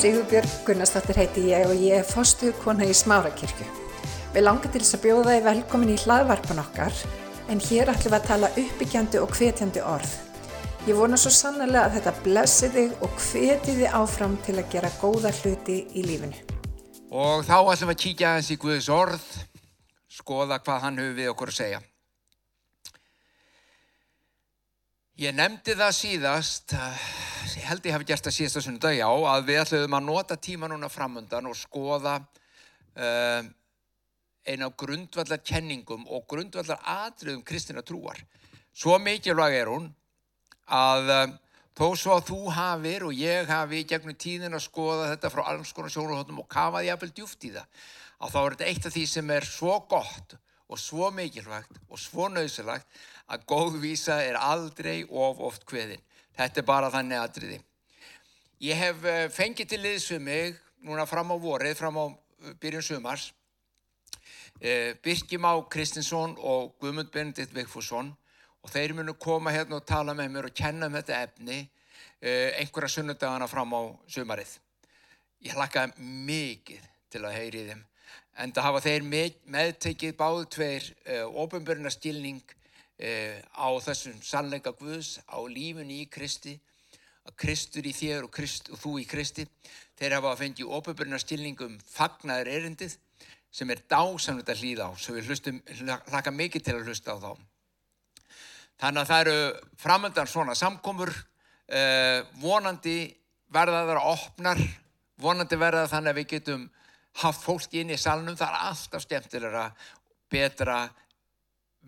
Sigurbjörg Gunnarsdóttir heiti ég og ég er fórstuðkona í Smárakirkju. Við langar til þess að bjóða þið velkomin í hlaðvarpan okkar en hér ætlum við að tala uppbyggjandi og hvetjandi orð. Ég vona svo sannlega að þetta blessi þig og hveti þið áfram til að gera góða hluti í lífinu. Og þá ætlum við að kíkja aðeins í Guðs orð, skoða hvað hann hefur við okkur að segja. Ég nefndi það síðast, eh, ég held ég hef gert það síðast á sunnudag, já, að við ætlum að nota tíma núna framöndan og skoða uh, eina grundvallar kenningum og grundvallar atriðum kristina trúar. Svo mikilvæg er hún að uh, þó svo að þú hafir og ég hafi gegnum tíðin að skoða þetta frá alls konar sjónuhóttum og kafaði jafnvel djúft í það, að þá er þetta eitt af því sem er svo gott og svo mikilvægt og svo nöðsilagt að góðvísa er aldrei of oft hveðin. Þetta er bara þannig aðriði. Ég hef eh, fengið til liðsum mig núna fram á vorið, fram á eh, byrjun sumars, eh, Birkjum á Kristinsson og Guðmund Benedikt Vigfússon og þeir munu koma hérna og tala með mér og kenna um þetta efni einhverja sunnudagana fram á sumarið. Ég hlakkaði mikið til að heyri þeim en það hafa þeir meðtekið báðu tveir ofinbörna stilning Eh, á þessum sannleika Guðs, á lífunni í Kristi, að Kristur í þér og, Krist, og þú í Kristi. Þeir hafa að fengja óbyrna stilningum fagnaður erindið sem er dásamlega hlýða á, svo við hlustum, hlaka mikið til að hlusta á þá. Þannig að það eru framöndan svona samkomur, eh, vonandi verða það að opnar, vonandi verða þannig að við getum haft fólk inn í salnum, það er alltaf skemmtilegra, betra,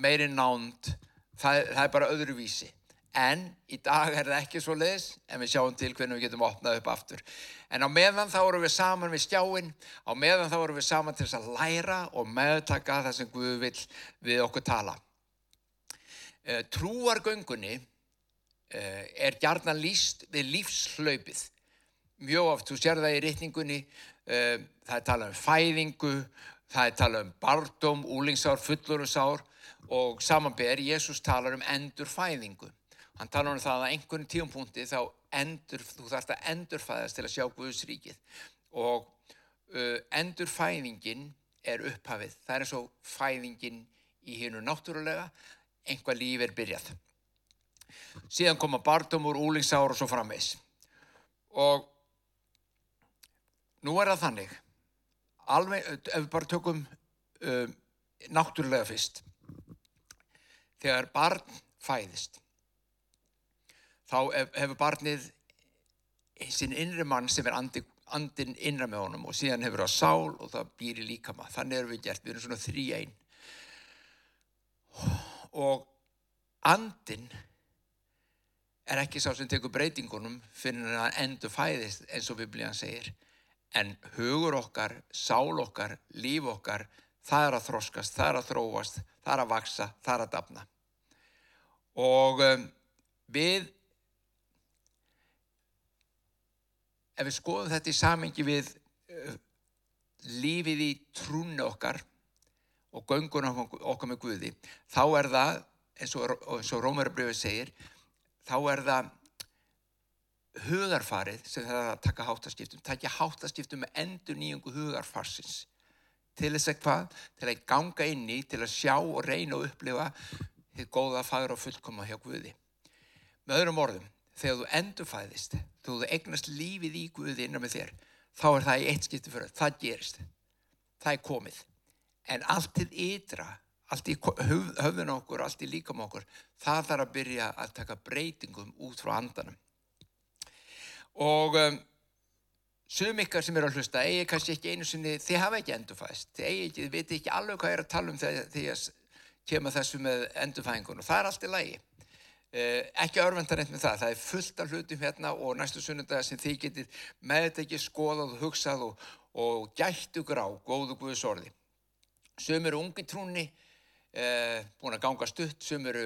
meiri nánd, það, það er bara öðruvísi. En í dag er það ekki svo leiðis en við sjáum til hvernig við getum opnað upp aftur. En á meðan þá vorum við saman við stjáinn, á meðan þá vorum við saman til þess að læra og meðtaka það sem Guð vil við okkur tala. Eh, trúargöngunni eh, er gjarnan líst við lífslaupið. Mjög oft, þú sér það í rítningunni, eh, það er talað um fæðingu, það er talað um bardóm, úlingsár, fullorusár og samanber, Jésús talar um endurfæðingu. Hann talar um það að einhvern tíumpunkti þá endur, þú þarfst að endurfæðast til að sjá Guðs ríkið og uh, endurfæðingin er upphafið. Það er eins og fæðingin í hínu náttúrulega, einhvað líf er byrjað. Síðan koma barndumur, úlingsár og svo framvegs. Og nú er það þannig, alveg, ef við bara tökum uh, náttúrulega fyrst, þegar barn fæðist. Þá hefur barnið sinn innri mann sem er andi, andin innra með honum og síðan hefur það sál og það býr í líkama. Þannig erum við gert, við erum svona þrý einn. Og andin er ekki sá sem tekur breytingunum fyrir að endur fæðist eins og biblíðan segir. En hugur okkar, sál okkar, líf okkar það er að þroskast, það er að þróast það er að vaksa, það er að dafna og um, við ef við skoðum þetta í samengi við uh, lífið í trúnu okkar og göngunum okkar með Guði þá er það, eins og, og Rómarabriði segir þá er það hugarfarið sem það er að taka háttaskiptum takja háttaskiptum með endur nýjungu hugarfarsins. Til þess að hvað, til að ganga inn í til að sjá og reyna og upplifa þið góða fagra og fullkoma hjá Guði. Með öðrum orðum, þegar þú endurfæðist, þú eignast lífið í Guði innan með þér, þá er það í eitt skipti fyrir, það gerist. Það er komið. En allt til ytra, allt í höfðun okkur, allt í líkam okkur, það þarf að byrja að taka breytingum út frá andanum. Og um, sum ykkar sem eru að hlusta, eigi kannski ekki einu sinni, þið hafa ekki endurfæðist, þið eigi ekki, þið viti ekki alveg hvað er að tala um þegar þið kemur þessu með endurfæðingun og það er allt í lægi. Eh, ekki örvendan eitt með það, það er fullt af hlutum hérna og næstu sunnundagar sem þið getur með þetta ekki skoðað og hugsað og, og gætt ykkur á góðu Guðs orði. Sum eru ungi trúni, eh, búin að ganga stutt, sum eru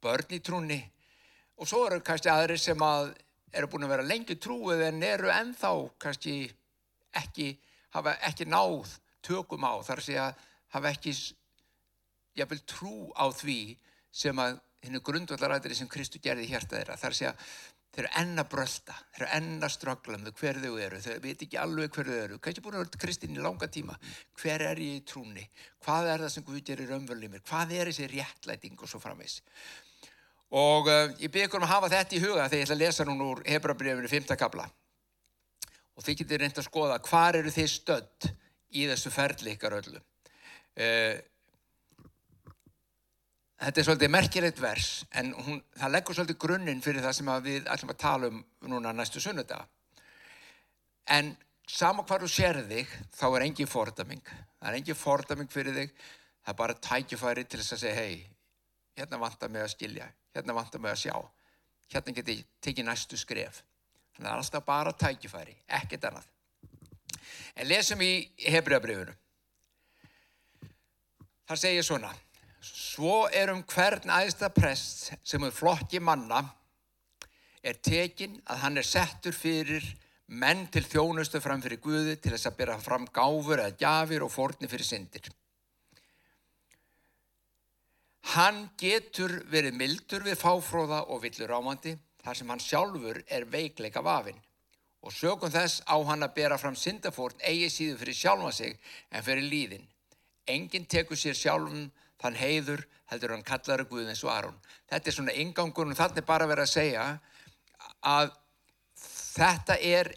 börn í trúni og svo eru kannski aðri sem að eru búin að vera lengi trúið en eru ennþá kannski ekki, hafa ekki náð tökum á þar að segja hafa ekki jáfnvel trú á því sem að hennu grundvallarættir sem Kristu gerði hjarta þeirra. Það er að þeir eru enn að brölda, þeir eru enn að ströggla um þau hver þau eru, þeir veit ekki alveg hver þau eru, kannski búin að vera kristinn í langa tíma, hver er ég í trúni, hvað er það sem Guð gerir umvöldið mér, hvað er þessi réttlæting og svo framvegs. Og uh, ég byrja ykkur um að hafa þetta í huga þegar ég ætla að lesa núna úr Hebrabrifinu 5. kabla. Og þið getur reynd að skoða hvar eru þið stödd í þessu ferli ykkar öllu. Uh, Þetta er svolítið merkilegt vers en hún, það leggur svolítið grunninn fyrir það sem við ætlum að tala um núna næstu sunnudag. En sama hvað þú sér þig þá er engin fordaming. Það er engin fordaming fyrir þig. Það er bara tækifæri til þess að segja hei, hérna vantar mig að skilja, hérna vantar mig að sjá. Hérna get ég tekið næstu skref. Þannig að það er alltaf bara tækifæri, ekkert annað. En lesum í Hebriðabriðunum. Það segir svona. Svo er um hvern aðsta prest sem er flokki manna er tekin að hann er settur fyrir menn til þjónustu fram fyrir Guði til þess að byrja fram gáfur eða gjafir og forni fyrir syndir. Hann getur verið mildur við fáfróða og villur ámandi þar sem hann sjálfur er veikleika vafinn og sögum þess á hann að bera fram syndafórn eigi síðu fyrir sjálfa sig en fyrir líðin. Engin tekur sér sjálfum þann heiður heldur hann kallar að Guð eins og Aron. Þetta er svona ingangun og þannig bara verið að segja að þetta er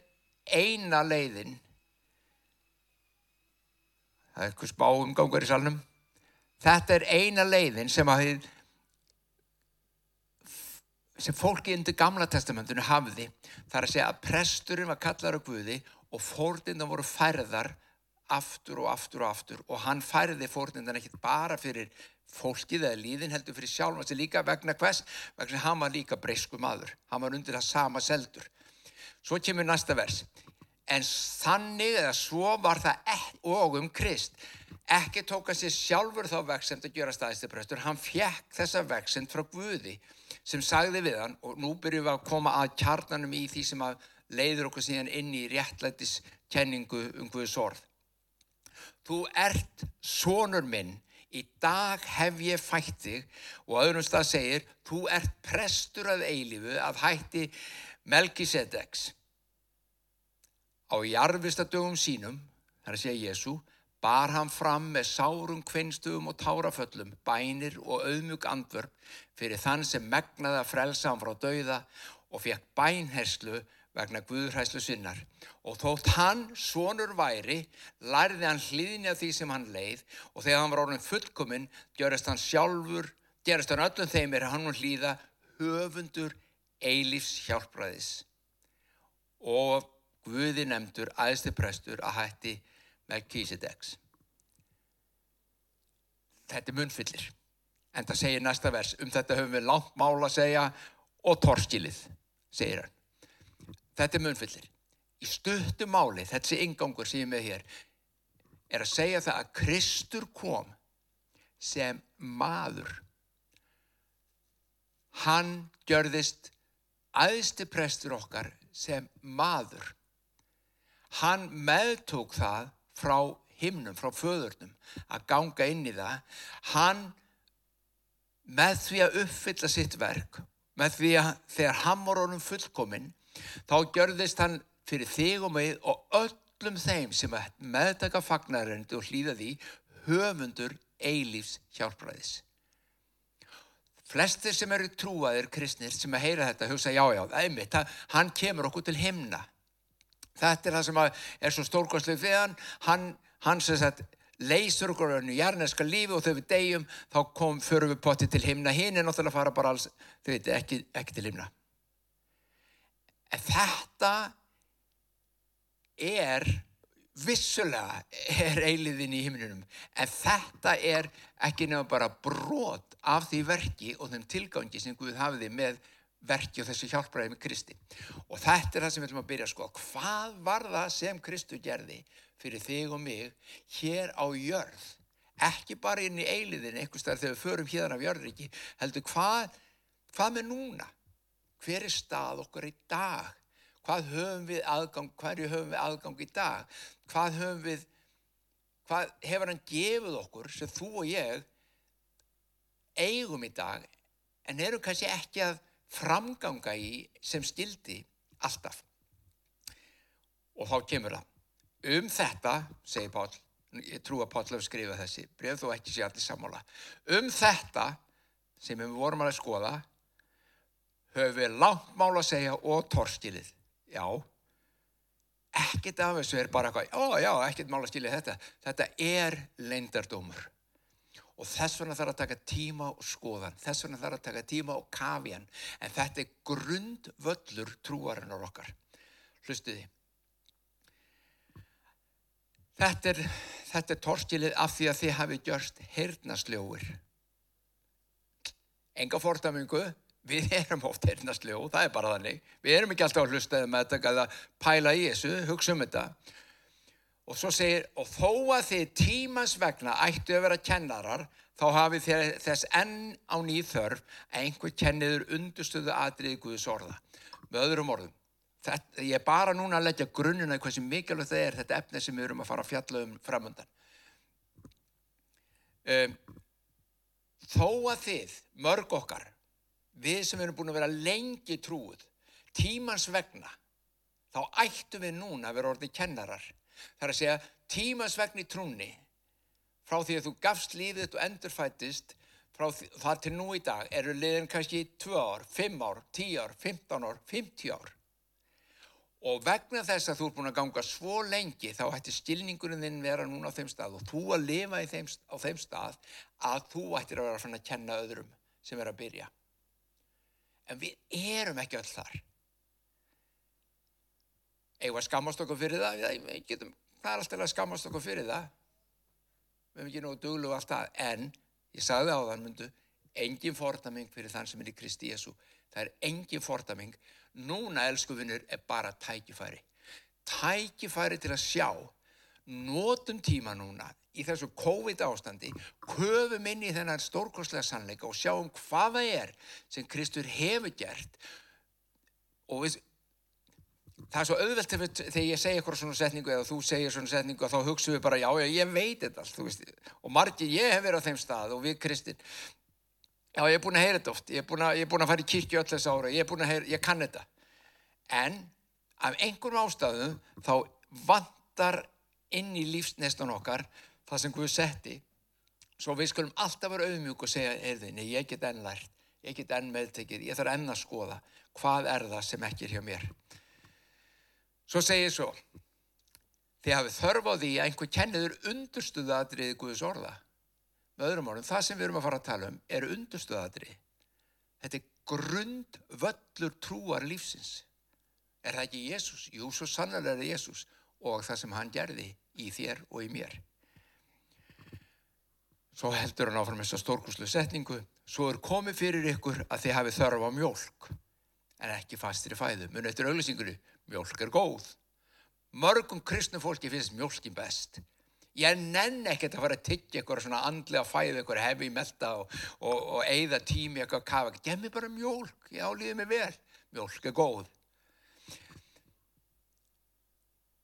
eina leiðin. Það er eitthvað spá umgangur í salnum. Þetta er eina leiðin sem að sem fólki undir gamla testamentinu hafði. Þar að segja að presturinn var kallar á Guði og fórtinna voru færðar aftur og aftur og aftur og hann færði fórnundan ekki bara fyrir fólkið eða líðin heldur fyrir sjálf hans líka vegna hvers, vegna hann var líka breysku maður, hann var undir það sama seldur. Svo kemur næsta vers. En þannig eða svo var það og um Krist. Ekki tók hann sér sjálfur þá veksemt að gera staðisteprestur, hann fjekk þessa veksemt frá Guði sem sagði við hann og nú byrjum við að koma að kjarnanum í því sem að leiður okkur síðan inn í réttlættis kenningu um Guðs orð. Þú ert sonur minn, í dag hef ég fætt þig og öðrum stað segir, þú ert prestur að eilifu að hætti Melkisedeks. Á jarfistadögum sínum, þar segja Jésu, bar hann fram með sárum kvinnstugum og táraföllum, bænir og auðmjúk andvörp fyrir þann sem megnaði að frelsa hann frá dauða og fekk bænherslu vegna Guðræslu sinnar og þótt hann, sonur væri, lærði hann hlýðinja því sem hann leið og þegar hann var orðin fullkominn, gerist hann sjálfur, gerist hann öllum þeim er hann og hlýða höfundur eilífs hjálpræðis og Guði nefndur aðstu prestur að hætti Melchizedeks. Þetta er munfyllir, en það segir næsta vers, um þetta höfum við langt mála að segja og torskilið, segir hann. Þetta er munfyllir. Í stuttu máli, þessi ingangur sem ég með hér, er að segja það að Kristur kom sem maður. Hann gjörðist aðstu prestur okkar sem maður. Hann meðtók það frá himnum, frá föðurnum, að ganga inn í það. Hann með því að uppfylla sitt verk, með því að þegar hann var orðum fullkominn, þá gjörðist hann fyrir þig og mig og öllum þeim sem meðtaka fagnaröndi og hlýða því höfundur eilífs hjálpræðis. Flestir sem eru trúaðir kristnir sem að heyra þetta hugsa já já, einmitt, hann kemur okkur til himna. Þetta er það sem er svo stórkostlega fyrir hann, hann, hann sem sagt leysur okkur önnu jarneska lífi og þau við degjum þá kom, förum við potti til himna, hinn er náttúrulega að fara bara alls, þau veit, ekki, ekki til himna. En þetta er, vissulega er eiliðin í himninum, en þetta er ekki nefnum bara brot af því verki og þeim tilgangi sem Guð hafiði með verki og þessu hjálpræði með Kristi. Og þetta er það sem við ætlum að byrja að skoða. Hvað var það sem Kristu gerði fyrir þig og mig hér á jörð? Ekki bara inn í eiliðin, einhvers þar þegar við förum hérna af jörðriki, heldur hvað, hvað með núna? Hver er stað okkar í dag? Hvað höfum við aðgang, hverju höfum við aðgang í dag? Hvað höfum við, hvað hefur hann gefið okkur sem þú og ég eigum í dag en eru kannski ekki að framganga í sem skildi alltaf. Og þá kemur það. Um þetta, segir Pál, ég trú að Pál hefur skrifað þessi, breyð þú ekki sé allir sammála. Um þetta sem við vorum að skoða, höfum við langt mál að segja og torskilið. Já, ekkert af þessu er bara eitthvað, ó já, ekkert mál að skilja þetta. Þetta er leindardómur. Og þess vegna þarf að taka tíma og skoðan, þess vegna þarf að taka tíma og kafjan, en þetta er grundvöllur trúarinnar okkar. Hlustuði. Þetta er, þetta er torskilið af því að þið hafi gjörst heyrnasljóir. Enga fórtamingu, við erum oft heyrnasljó, það er bara þannig. Við erum ekki alltaf að hlusta með þetta að pæla í þessu, hugsa um þetta. Og svo segir, og þó að þið tímans vegna ættu að vera kennarar, þá hafið þið þess enn á nýð þörf að einhver kenniður undurstöðu aðriði Guðs orða. Með öðrum orðum. Þetta, ég er bara núna að leggja grunnuna í sem mikilvægt það er þetta efni sem við erum að fara að fjalla um framöndan. Um, þó að þið, mörg okkar, við sem erum búin að vera lengi trúið, tímans vegna, þá ættum við núna að vera orðið kennarar. Það er að segja tímans vegna í trúni, frá því að þú gafst lífið og endurfættist, frá það til nú í dag, eru liðin kannski 2 ár, 5 ár, 10 ár, 15 ár, 50 ár og vegna þess að þú ert búin að ganga svo lengi þá ættir skilningurinn þinn vera núna á þeim stað og þú að lifa þeim, á þeim stað að þú ættir að vera að kenna öðrum sem er að byrja. En við erum ekki öll þar. Eða að skammast okkur fyrir það, við getum, er alltaf að skammast okkur fyrir það. Við hefum ekki nógu duglu allt það, en ég sagði á þann myndu, engin fordaming fyrir þann sem er í Kristi Jésu. Það er engin fordaming Núna, elsku vinnur, er bara tækifæri. Tækifæri til að sjá, nótum tíma núna í þessu COVID ástandi, köfum inn í þennan stórkostlega sannleika og sjáum hvaða er sem Kristur hefur gert. Og við, það er svo auðvelt þegar ég segja eitthvað svona setningu eða þú segir svona setningu og þá hugsaum við bara já, já, ég veit þetta allt, og margir, ég hef verið á þeim stað og við Kristinn Já, ég er búin að heyra þetta oft, ég er búin að, er búin að fara í kirkju öll þess ára, ég er búin að heyra, ég kann þetta. En af einhverjum ástæðum þá vantar inn í lífsnestan okkar það sem Guð setti, svo við skulum alltaf vera auðmjúk og segja, erðinni, ég get enn lært, ég get enn meðtekið, ég þarf enn að skoða hvað er það sem ekki er hjá mér. Svo segir svo, þið hafið þörf á því að einhver kenniður undurstuðaðriði Guðs orða. Með öðrum orðum, það sem við erum að fara að tala um er undurstöðadri. Þetta er grundvöllur trúar lífsins. Er það ekki Jésús? Jú, svo sannlega er það Jésús og það sem hann gerði í þér og í mér. Svo heldur hann áfram þessa stórkuslu setningu. Svo er komið fyrir ykkur að þið hafi þörf á mjölk en ekki fastir í fæðu. Munu eftir auglýsingunni, mjölk er góð. Mörgum kristnum fólki finnst mjölkin best. Ég nenn ekkert að fara að tyggja eitthvað svona andlega fæð, eitthvað hefi í melda og, og, og eigða tími eitthvað að kafa. Gef mér bara mjölk, já, líðið mér vel. Mjölk er góð.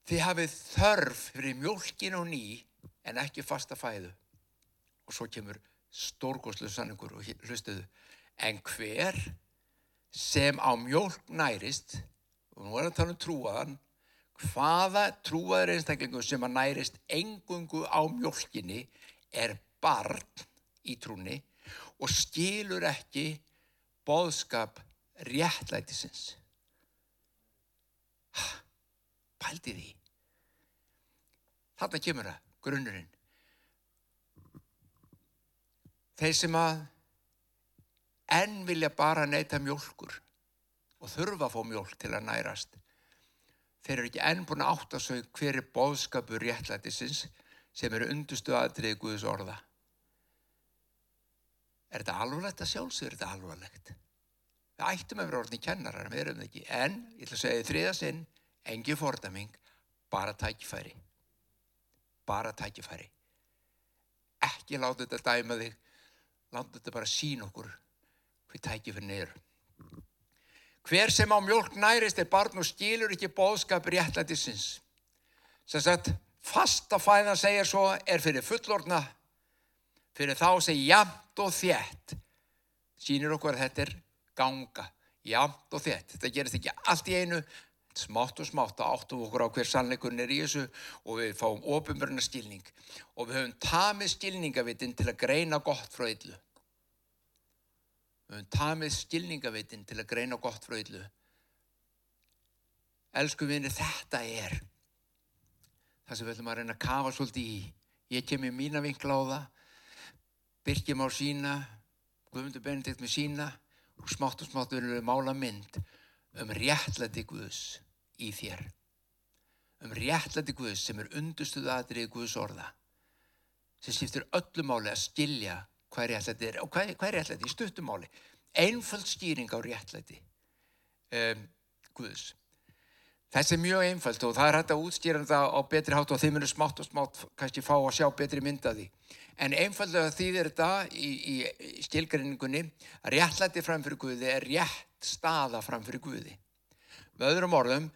Þið hafið þörf fyrir mjölkin og ný en ekki fasta fæðu. Og svo kemur stórgóðslu sanningur og hlustuðu. En hver sem á mjölk nærist, og nú er það að tala um trúaðan, hvaða trúaður einstaklingu sem að nærist engungu á mjölkinni er barn í trúni og skilur ekki boðskap réttlætisins. Pældi því. Þarna kemur það, grunnurinn. Þeir sem að enn vilja bara neyta mjölkur og þurfa að fá mjölk til að nærast þeir eru ekki enn búin að átta svo hver er bóðskapur réttlætisins sem eru undustu aðrið Guðs orða. Er þetta alvarlegt að sjálfsögur? Þetta alvarlegt? Við ættum að vera orðin í kennarar, við erum það ekki. En, ég ætla að segja þriða sinn, engi fordaming, bara tækifæri. Bara tækifæri. Ekki láta þetta dæma þig, láta þetta bara sín okkur hvað tækifærin eru. Hver sem á mjölk nærist er barn og skilur ekki bóðskap réttlætisins. Sem sagt, fasta fæðan segir svo er fyrir fullorna, fyrir þá segir jamt og þétt. Sýnir okkur að þetta er ganga jamt og þett. Þetta gerist ekki allt í einu, smátt og smátt að áttum okkur á hver sannleikurinn er í þessu og við fáum ofinbörna skilning og við höfum tamið skilningavitin til að greina gott frá yllu. Við höfum tamið skilningavitin til að greina gott frá yllu. Elsku vinni, þetta er það sem við ætlum að reyna að kafa svolítið í. Ég kem í mína vinkla á það, Birkjum á sína, Guðmundur Benedikt með sína og smátt og smátt verðum við mála mynd um réttlæti Guðs í þér. Um réttlæti Guðs sem er undustuð aðrið Guðs orða. Sem skiptir öllu máli að skilja hvað réttlæti er og hvað, hvað er réttlæti í stuttumáli. Einföld skýring á réttlæti um, Guðs. Þessi er mjög einföld og það er hægt að útskýra það á betri hátt og þeim eru smátt og smátt kannski fá að sjá betri myndaði. En einfallega þýðir þetta í, í skilgrinningunni að réttlæti framfyrir Guði er rétt staða framfyrir Guði. Með öðrum orðum,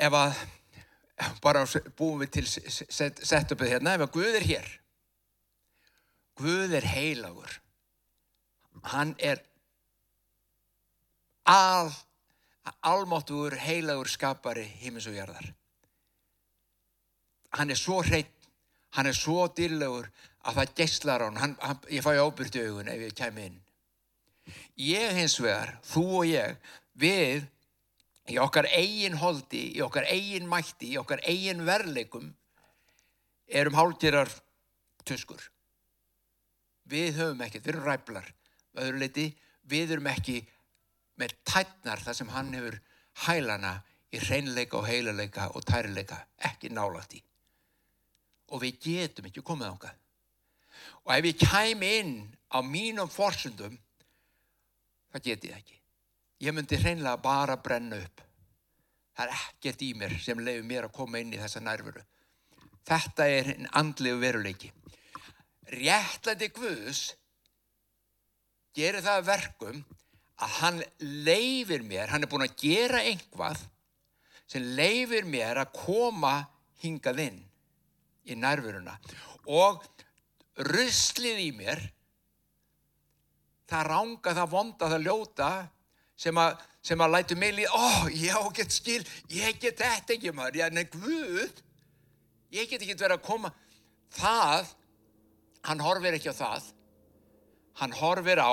ef að, bara búum við til setupið hérna, ef að Guð er hér, Guð er heilagur, hann er al, almáttugur heilagur skapari himins og jarðar. Hann er svo hreitt hann er svo dýrlegur að það gesslar hann, hann, hann ég fæ ábyrtu augun ef ég kem inn ég hins vegar, þú og ég við í okkar eigin holdi, í okkar eigin mætti í okkar eigin verleikum erum hálgirar tuskur við höfum ekkert, við erum ræflar öðruleiti, við erum ekki með tætnar þar sem hann hefur hælana í hreinleika og heiluleika og tærileika ekki nálægt í og við getum ekki komið ánga. Og ef ég kæm inn á mínum forsundum, það get ég ekki. Ég myndi hreinlega bara brenna upp. Það er ekkert í mér sem leiður mér að koma inn í þessa nærveru. Þetta er einn andlegu veruleiki. Réttlæti Guðs gerir það verkum að hann leifir mér, hann er búin að gera einhvað sem leifir mér að koma hingað inn í nærveruna og ruslið í mér það ranga, það vonda, það ljóta sem að, sem að lætu mig líða, ó, já, get skil ég get þetta ekki maður, já, nefn Guð ég get ekki verið að koma. Það hann horfir ekki á það. Hann horfir á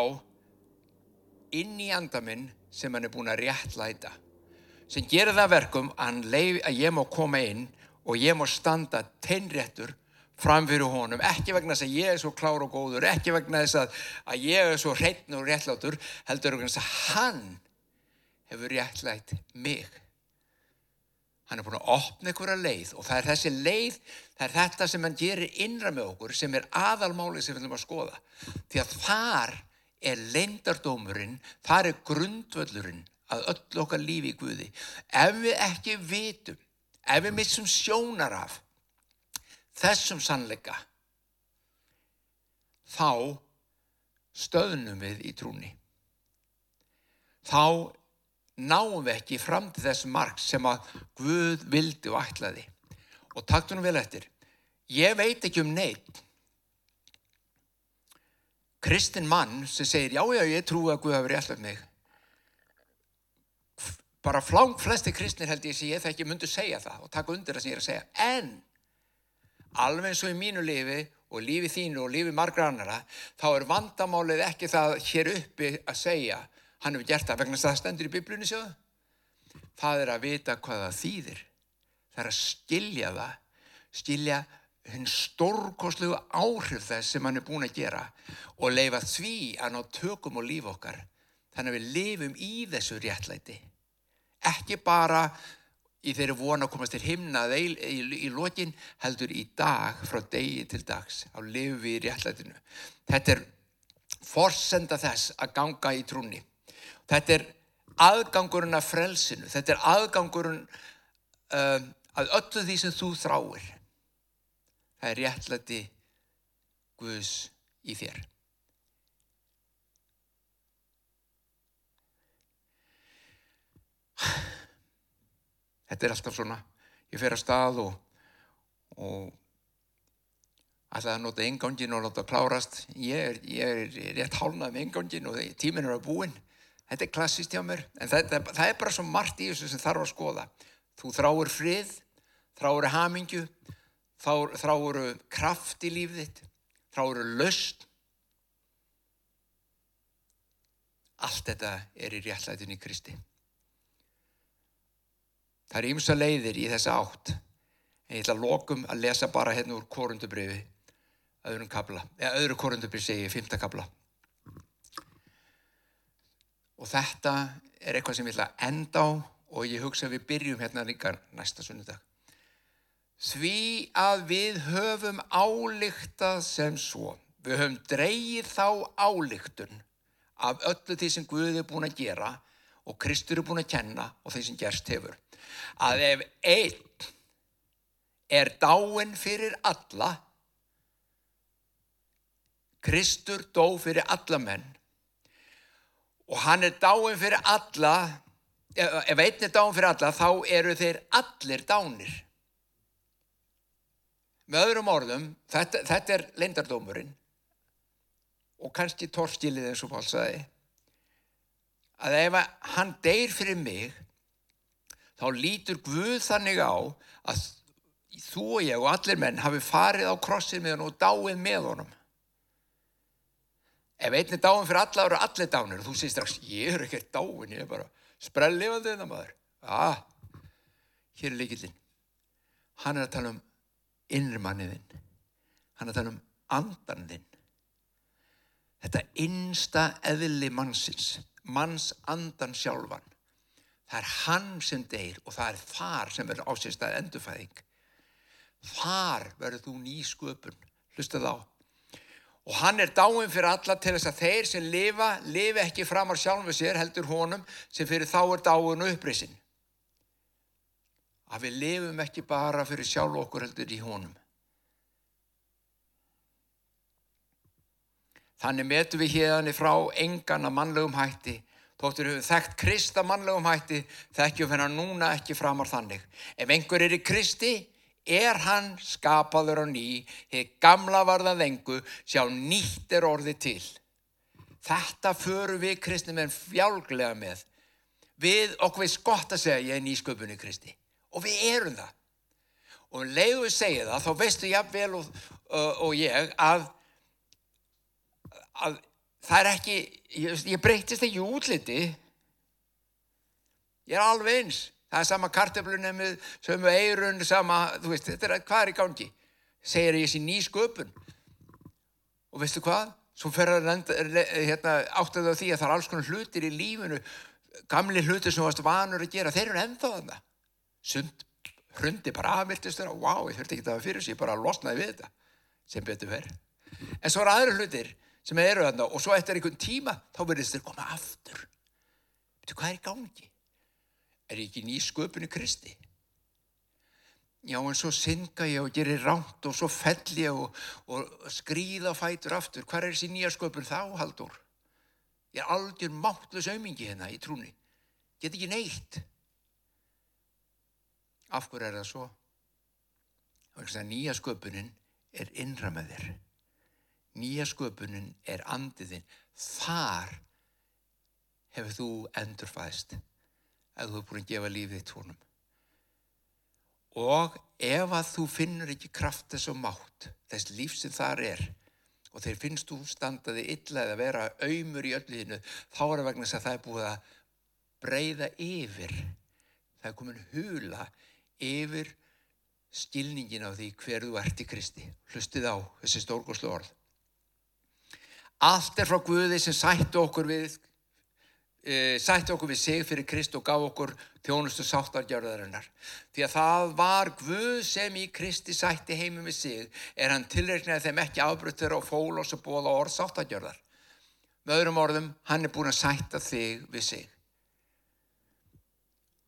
inn í andaminn sem hann er búin að réttlæta sem gerir það verkum að, leif, að ég má koma inn og ég má standa teinréttur framfyrir honum, ekki vegna þess að ég er svo klár og góður, ekki vegna þess að, að ég er svo hreitn og réttlátur, heldur vegna þess að hann hefur réttlætt mig. Hann er búin að opna einhverja leið og það er þessi leið, það er þetta sem hann gerir innra með okkur sem er aðalmálið sem við viljum að skoða. Því að þar er leindardómurinn, þar er grundvöllurinn að öll okkar lífi í Guði. Ef við ekki vitum ef við missum sjónar af þessum sannleika þá stöðnum við í trúni þá náum við ekki fram til þess marg sem að Guð vildi og ætlaði. Og taktunum vel eftir ég veit ekki um neitt kristinn mann sem segir já já ég trú að Guð hafi rétt af mig. Bara fláng flesti kristnir held ég sem ég þekki myndu segja það og taka undir það sem ég er að segja. En alveg eins og í mínu lífi og lífi þínu og lífi margra annara þá er vandamálið ekki það hér uppi að segja hann hefur gert það vegna það stendur í biblunni sjóðu það er að vita hvað það þýðir. Það er að skilja það skilja hinn stórkoslu áhrif þess sem hann er búin að gera og leifa því að ná tökum og líf okkar þannig að við lifum í þessu réttlæti. Ekki bara í þeirri vona að komast til himna í, í, í lokin heldur í dag frá degi til dags. Á lifu við í réttlætinu. Þetta er forsenda þess að ganga í trúni þetta er aðgangurinn af frelsinu. Þetta er aðgangurinn um, að öllu því sem þú þráir. Það er réttlæti Guðs í þér þetta er alltaf svona ég fer að stað og, og alltaf að nota engangin og láta klárast ég er, ég er rétt hálnað með engangin og tímin er að búin Þetta er klassist hjá mér, en það, það, það er bara svo margt í þessu sem þarf að skoða. Þú þráur frið, þráur hamingju, þráur kraft í lífið þitt, þráur löst. Allt þetta er í réttlætinu í Kristi. Það er ymsa leiðir í þessa átt. En ég ætla að lokum að lesa bara hérna úr korundubrifi, öðrum kabla, eða öðru korundubrifi segi fymta kabla. Og þetta er eitthvað sem ég ætla að enda á og ég hugsa að við byrjum hérna líka næsta sunnudag. Því að við höfum álíktað sem svo. Við höfum dreyið þá álíktun af öllu því sem Guði er búin að gera og Kristur er búin að kenna og því sem gerst hefur. Að ef einn er dáin fyrir alla, Kristur dó fyrir alla menn og hann er dáin fyrir alla, ef einn er dáin fyrir alla þá eru þeir allir dánir. Með öðrum orðum, þetta, þetta er leindardómurinn og kannski torskilið eins og Pál sagði, að ef hann deyr fyrir mig, þá lítur Guð þannig á að þú og ég og allir menn hafi farið á krossin með hann og dáið með honum. Ef einn er dáin fyrir alla, eru allir dánir og þú segir strax, ég er ekki dáin, ég er bara sprellifandi þetta maður. Ah, hér er líkillinn. Hann er að tala um innrimanniðinn. Hann er að tala um andanðinn. Þetta innsta eðli mannsins, manns andan sjálfan. Það er hann sem deyr og það er þar sem verður ásýrst að endurfæðing. Þar verður þú ný sköpun, hlusta þá. Og hann er dáin fyrir alla til þess að þeir sem lifa, lifi ekki framar sjálfu sér, heldur honum, sem fyrir þá er dáin upprisin. Að við lifum ekki bara fyrir sjálf okkur heldur í honum. Þannig metum við hérna frá engan að mannlegum hætti Þóttur við þekkt Krista mannlegum hætti, þekkjum hennar núna ekki framar þannig. Ef einhver er í Kristi, er hann skapaður á ný, hefur gamla varðað engu, sjá nýtt er orði til. Þetta förum við kristnum en fjálglega með. Við okkur veist gott að segja ég er nýsköpunni Kristi. Og við erum það. Og um leiðu við segja það, þá veistu ég vel og, og, og ég að, að það er ekki, ég, ég breytist ekki útliti. Ég er alveg eins. Það er sama karteflunni sömu eirun, sama, þú veist, þetta er hvað er í gangi? Segir ég þessi ný sköpun. Og veistu hvað? Svo fer að hérna, áttaðu á því að það er alls konar hlutir í lífinu, gamli hlutir sem þú varst vanur að gera, þeir eru ennþá þarna. Sund, hrundi bara afviltist þér og wow, ég þurfti ekki það fyrir sig, ég bara losnaði við þetta, sem betur verið. En svo eru aðra hlutir sem eru þarna og svo eftir einhvern tíma, þá verðist þér koma aftur. Veitu hvað er í gangi? Er ekki ný sköpunni Kristi? Já, en svo synga ég og gerir ránt og svo fell ég og, og skrýða fætur aftur. Hvað er þessi nýja sköpun þá, Haldur? Ég er algjör máttlis aumingi hérna í trúni. Get ekki neitt. Af hverju er það svo? Það er nýja sköpunin er innra með þér. Nýja sköpunin er andiðinn. Þar hefur þú endurfæðst að þú er búin að gefa lífið þitt honum. Og ef að þú finnur ekki kraft þess og mátt, þess líf sem þar er, og þeir finnst þú standaði illa eða vera auðmur í ölluðinu, þá er það vegna þess að það er búið að breyða yfir. Það er komin hula yfir skilningin á því hver þú ert í Kristi. Hlustið á þessi stórgóðslu orð. Allt er frá Guði sem sættu okkur við e, sætti okkur við sig fyrir Krist og gaf okkur þjónustu sáttargjörðarinnar. Því að það var Guð sem í Kristi sætti heimi við sig er hann tilreiknaði þeim ekki afbrutur og fól og svo bóða orð sáttargjörðar. Með öðrum orðum, hann er búin að sætta þig við sig.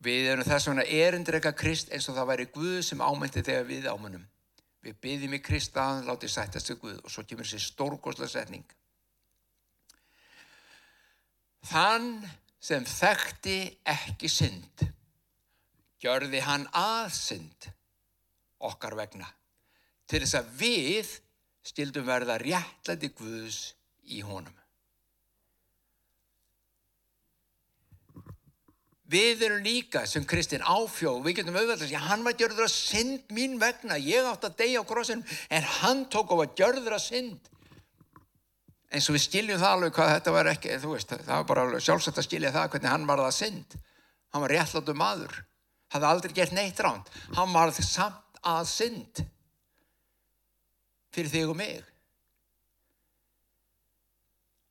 Við erum þess vegna erindreika Krist eins og það væri Guð sem ámyndi þegar við ámunum. Við byggjum í Krist að hann láti sættast við Guð og svo kemur þessi stórgóðslega setning. Þann sem þekkti ekki synd, gjörði hann aðsynd okkar vegna til þess að við stildum verða réttlæti Guðs í honum. Við erum líka sem Kristinn áfjóð, við getum auðvitað að segja, hann var gjörður að synd mín vegna, ég átt að deyja á krossinum, en hann tók á að gjörður að synd. En svo við skiljum það alveg hvað þetta var ekki, þú veist, það var bara sjálfsagt að skilja það hvernig hann var það synd. Hann var réttláttu maður, hafði aldrei gert neitt ránt, hann var samt að synd fyrir þig og mig.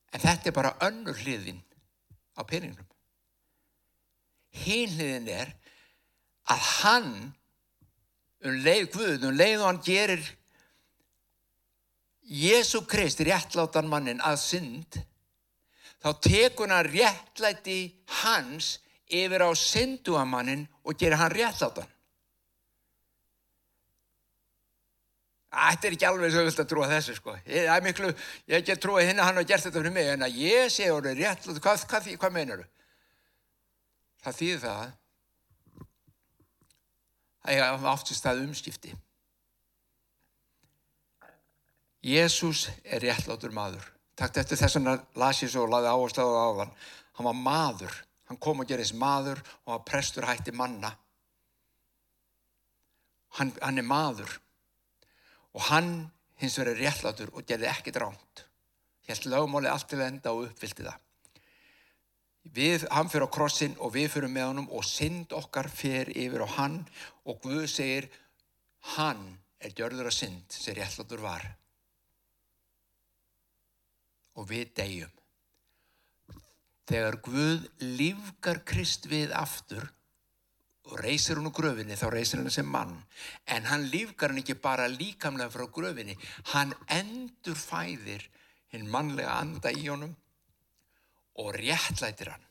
En þetta er bara önnur hliðin á peningnum hinliðin er að hann um leið Guð, um leið og hann gerir Jésu Krist réttlátan mannin að synd þá tekur hann réttlæti hans yfir á synduamannin og gerir hann réttlátan Þetta er ekki alveg svo vilt að trúa þessu sko. Ég, miklu, ég ekki að trúa hinn að hann hafa gert þetta fyrir mig en að ég sé orðið rétt, hvað, hvað, hvað meinar þú? Það þýðir það að ég hafa átt sér stað umskipti. Jésús er réttlátur maður. Takk eftir þess að las ég svo og laði áherslu á áðan. Hann var maður. Hann kom og gerðist maður og var prestur hætti manna. Hann, hann er maður. Og hann hins er réttlátur og gerði ekkit ránt. Helt lögmáli allt til enda og uppfyldi það. Við, hann fyrir á krossin og við fyrir með honum og synd okkar fyrir yfir á hann og Guð segir hann er gjörður að synd sem réttlátur var og við deyjum. Þegar Guð lífgar Krist við aftur og reysir hún úr gröfinni þá reysir hann sem mann. En hann lífgar hann ekki bara líkamlega frá gröfinni hann endur fæðir hinn mannlega anda í honum og réttlætir hann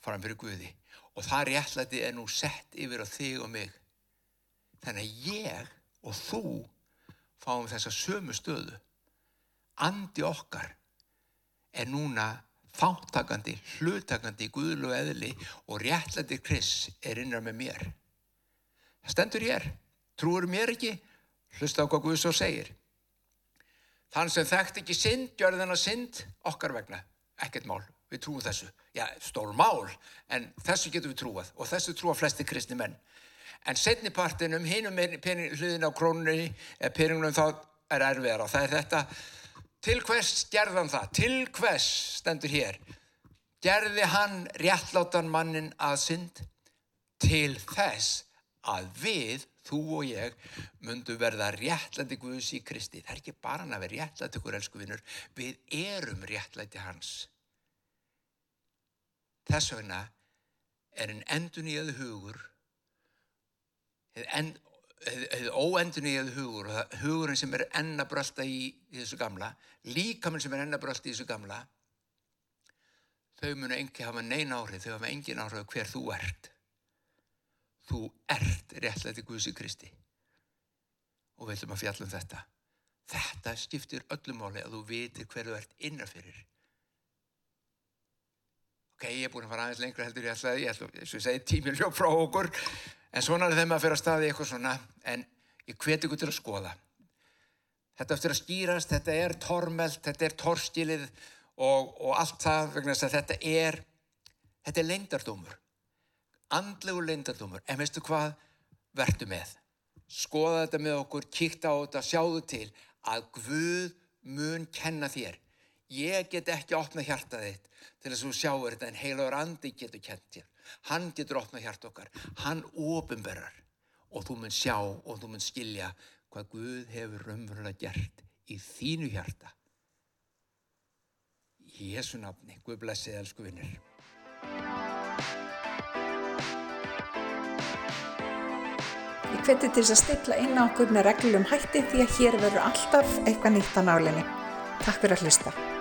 fram fyrir Guði. Og það réttlæti er nú sett yfir á þig og mig. Þannig að ég og þú fáum þessa sömu stöðu andi okkar er núna þáttakandi, hlutakandi í Guðlu eðli og réttlæti Kris er innan með mér. Það stendur ég trúur mér ekki? Hlusta á hvað Guð svo segir. Þann sem þekkt ekki synd, gjör þennan synd okkar vegna. Ekkert mál, við trúum þessu. Já, stór mál, en þessu getum við trúað og þessu trúa flesti kristni menn. En setnipartinum, hinum hlutin á krónunni, peningunum þá er erfiðara. Það er þetta, til hvers gerðan það? Til hvers stendur hér? Gerði hann réttlátan mannin að synd? Til þess að við, þú og ég, mundu verða réttlæti Guðs í Kristi. Það er ekki bara hann að vera réttlæti ykkur, elsku vinnur. Við erum réttlæti hans. Þess vegna er en endun í öðu hugur, eða óendun í öðu hugur, hugurinn sem er ennabrölda í, í þessu gamla, líkaminn sem er ennabrölda í þessu gamla, þau munu engi hafa neina áhrif, þau hafa engin áhrif hver þú ert. Þú ert réttlæti Guðs í Kristi. Og við ætlum að fjalla um þetta. Þetta skiptir öllum áli að þú vitir hverðu ert innanfyrir ok, ég er búin að fara aðeins lengra heldur ég ætlaði, ég ætlaði, eins og ég segi, tímil hljóf frá okkur, en svona er þeim að fyrir að staði eitthvað svona, en ég hveti ykkur til að skoða. Þetta eftir að skýrast, þetta er tormelt, þetta er torskilið og, og allt það, vegna þess að þetta er, þetta er leindardómur, andlegu leindardómur, en veistu hvað, verðu með. Skoða þetta með okkur, kíkta á þetta, sjáðu til að Guð mun kenna þér. Ég get ekki opnað hjarta þitt til þess að þú sjáur þetta en heilagur andi getur kent þér. Hann getur opnað hjart okkar. Hann ofinberrar og þú mun sjá og þú mun skilja hvað Guð hefur raunverulega gert í þínu hjarta. Í Jésu nafni, Guð blessið, elsku vinnir. Ég hveti til þess að stilla inn á okkur með reglum hætti því að hér verður alltaf eitthvað nýtt á nálinni. Takk fyrir að hlusta.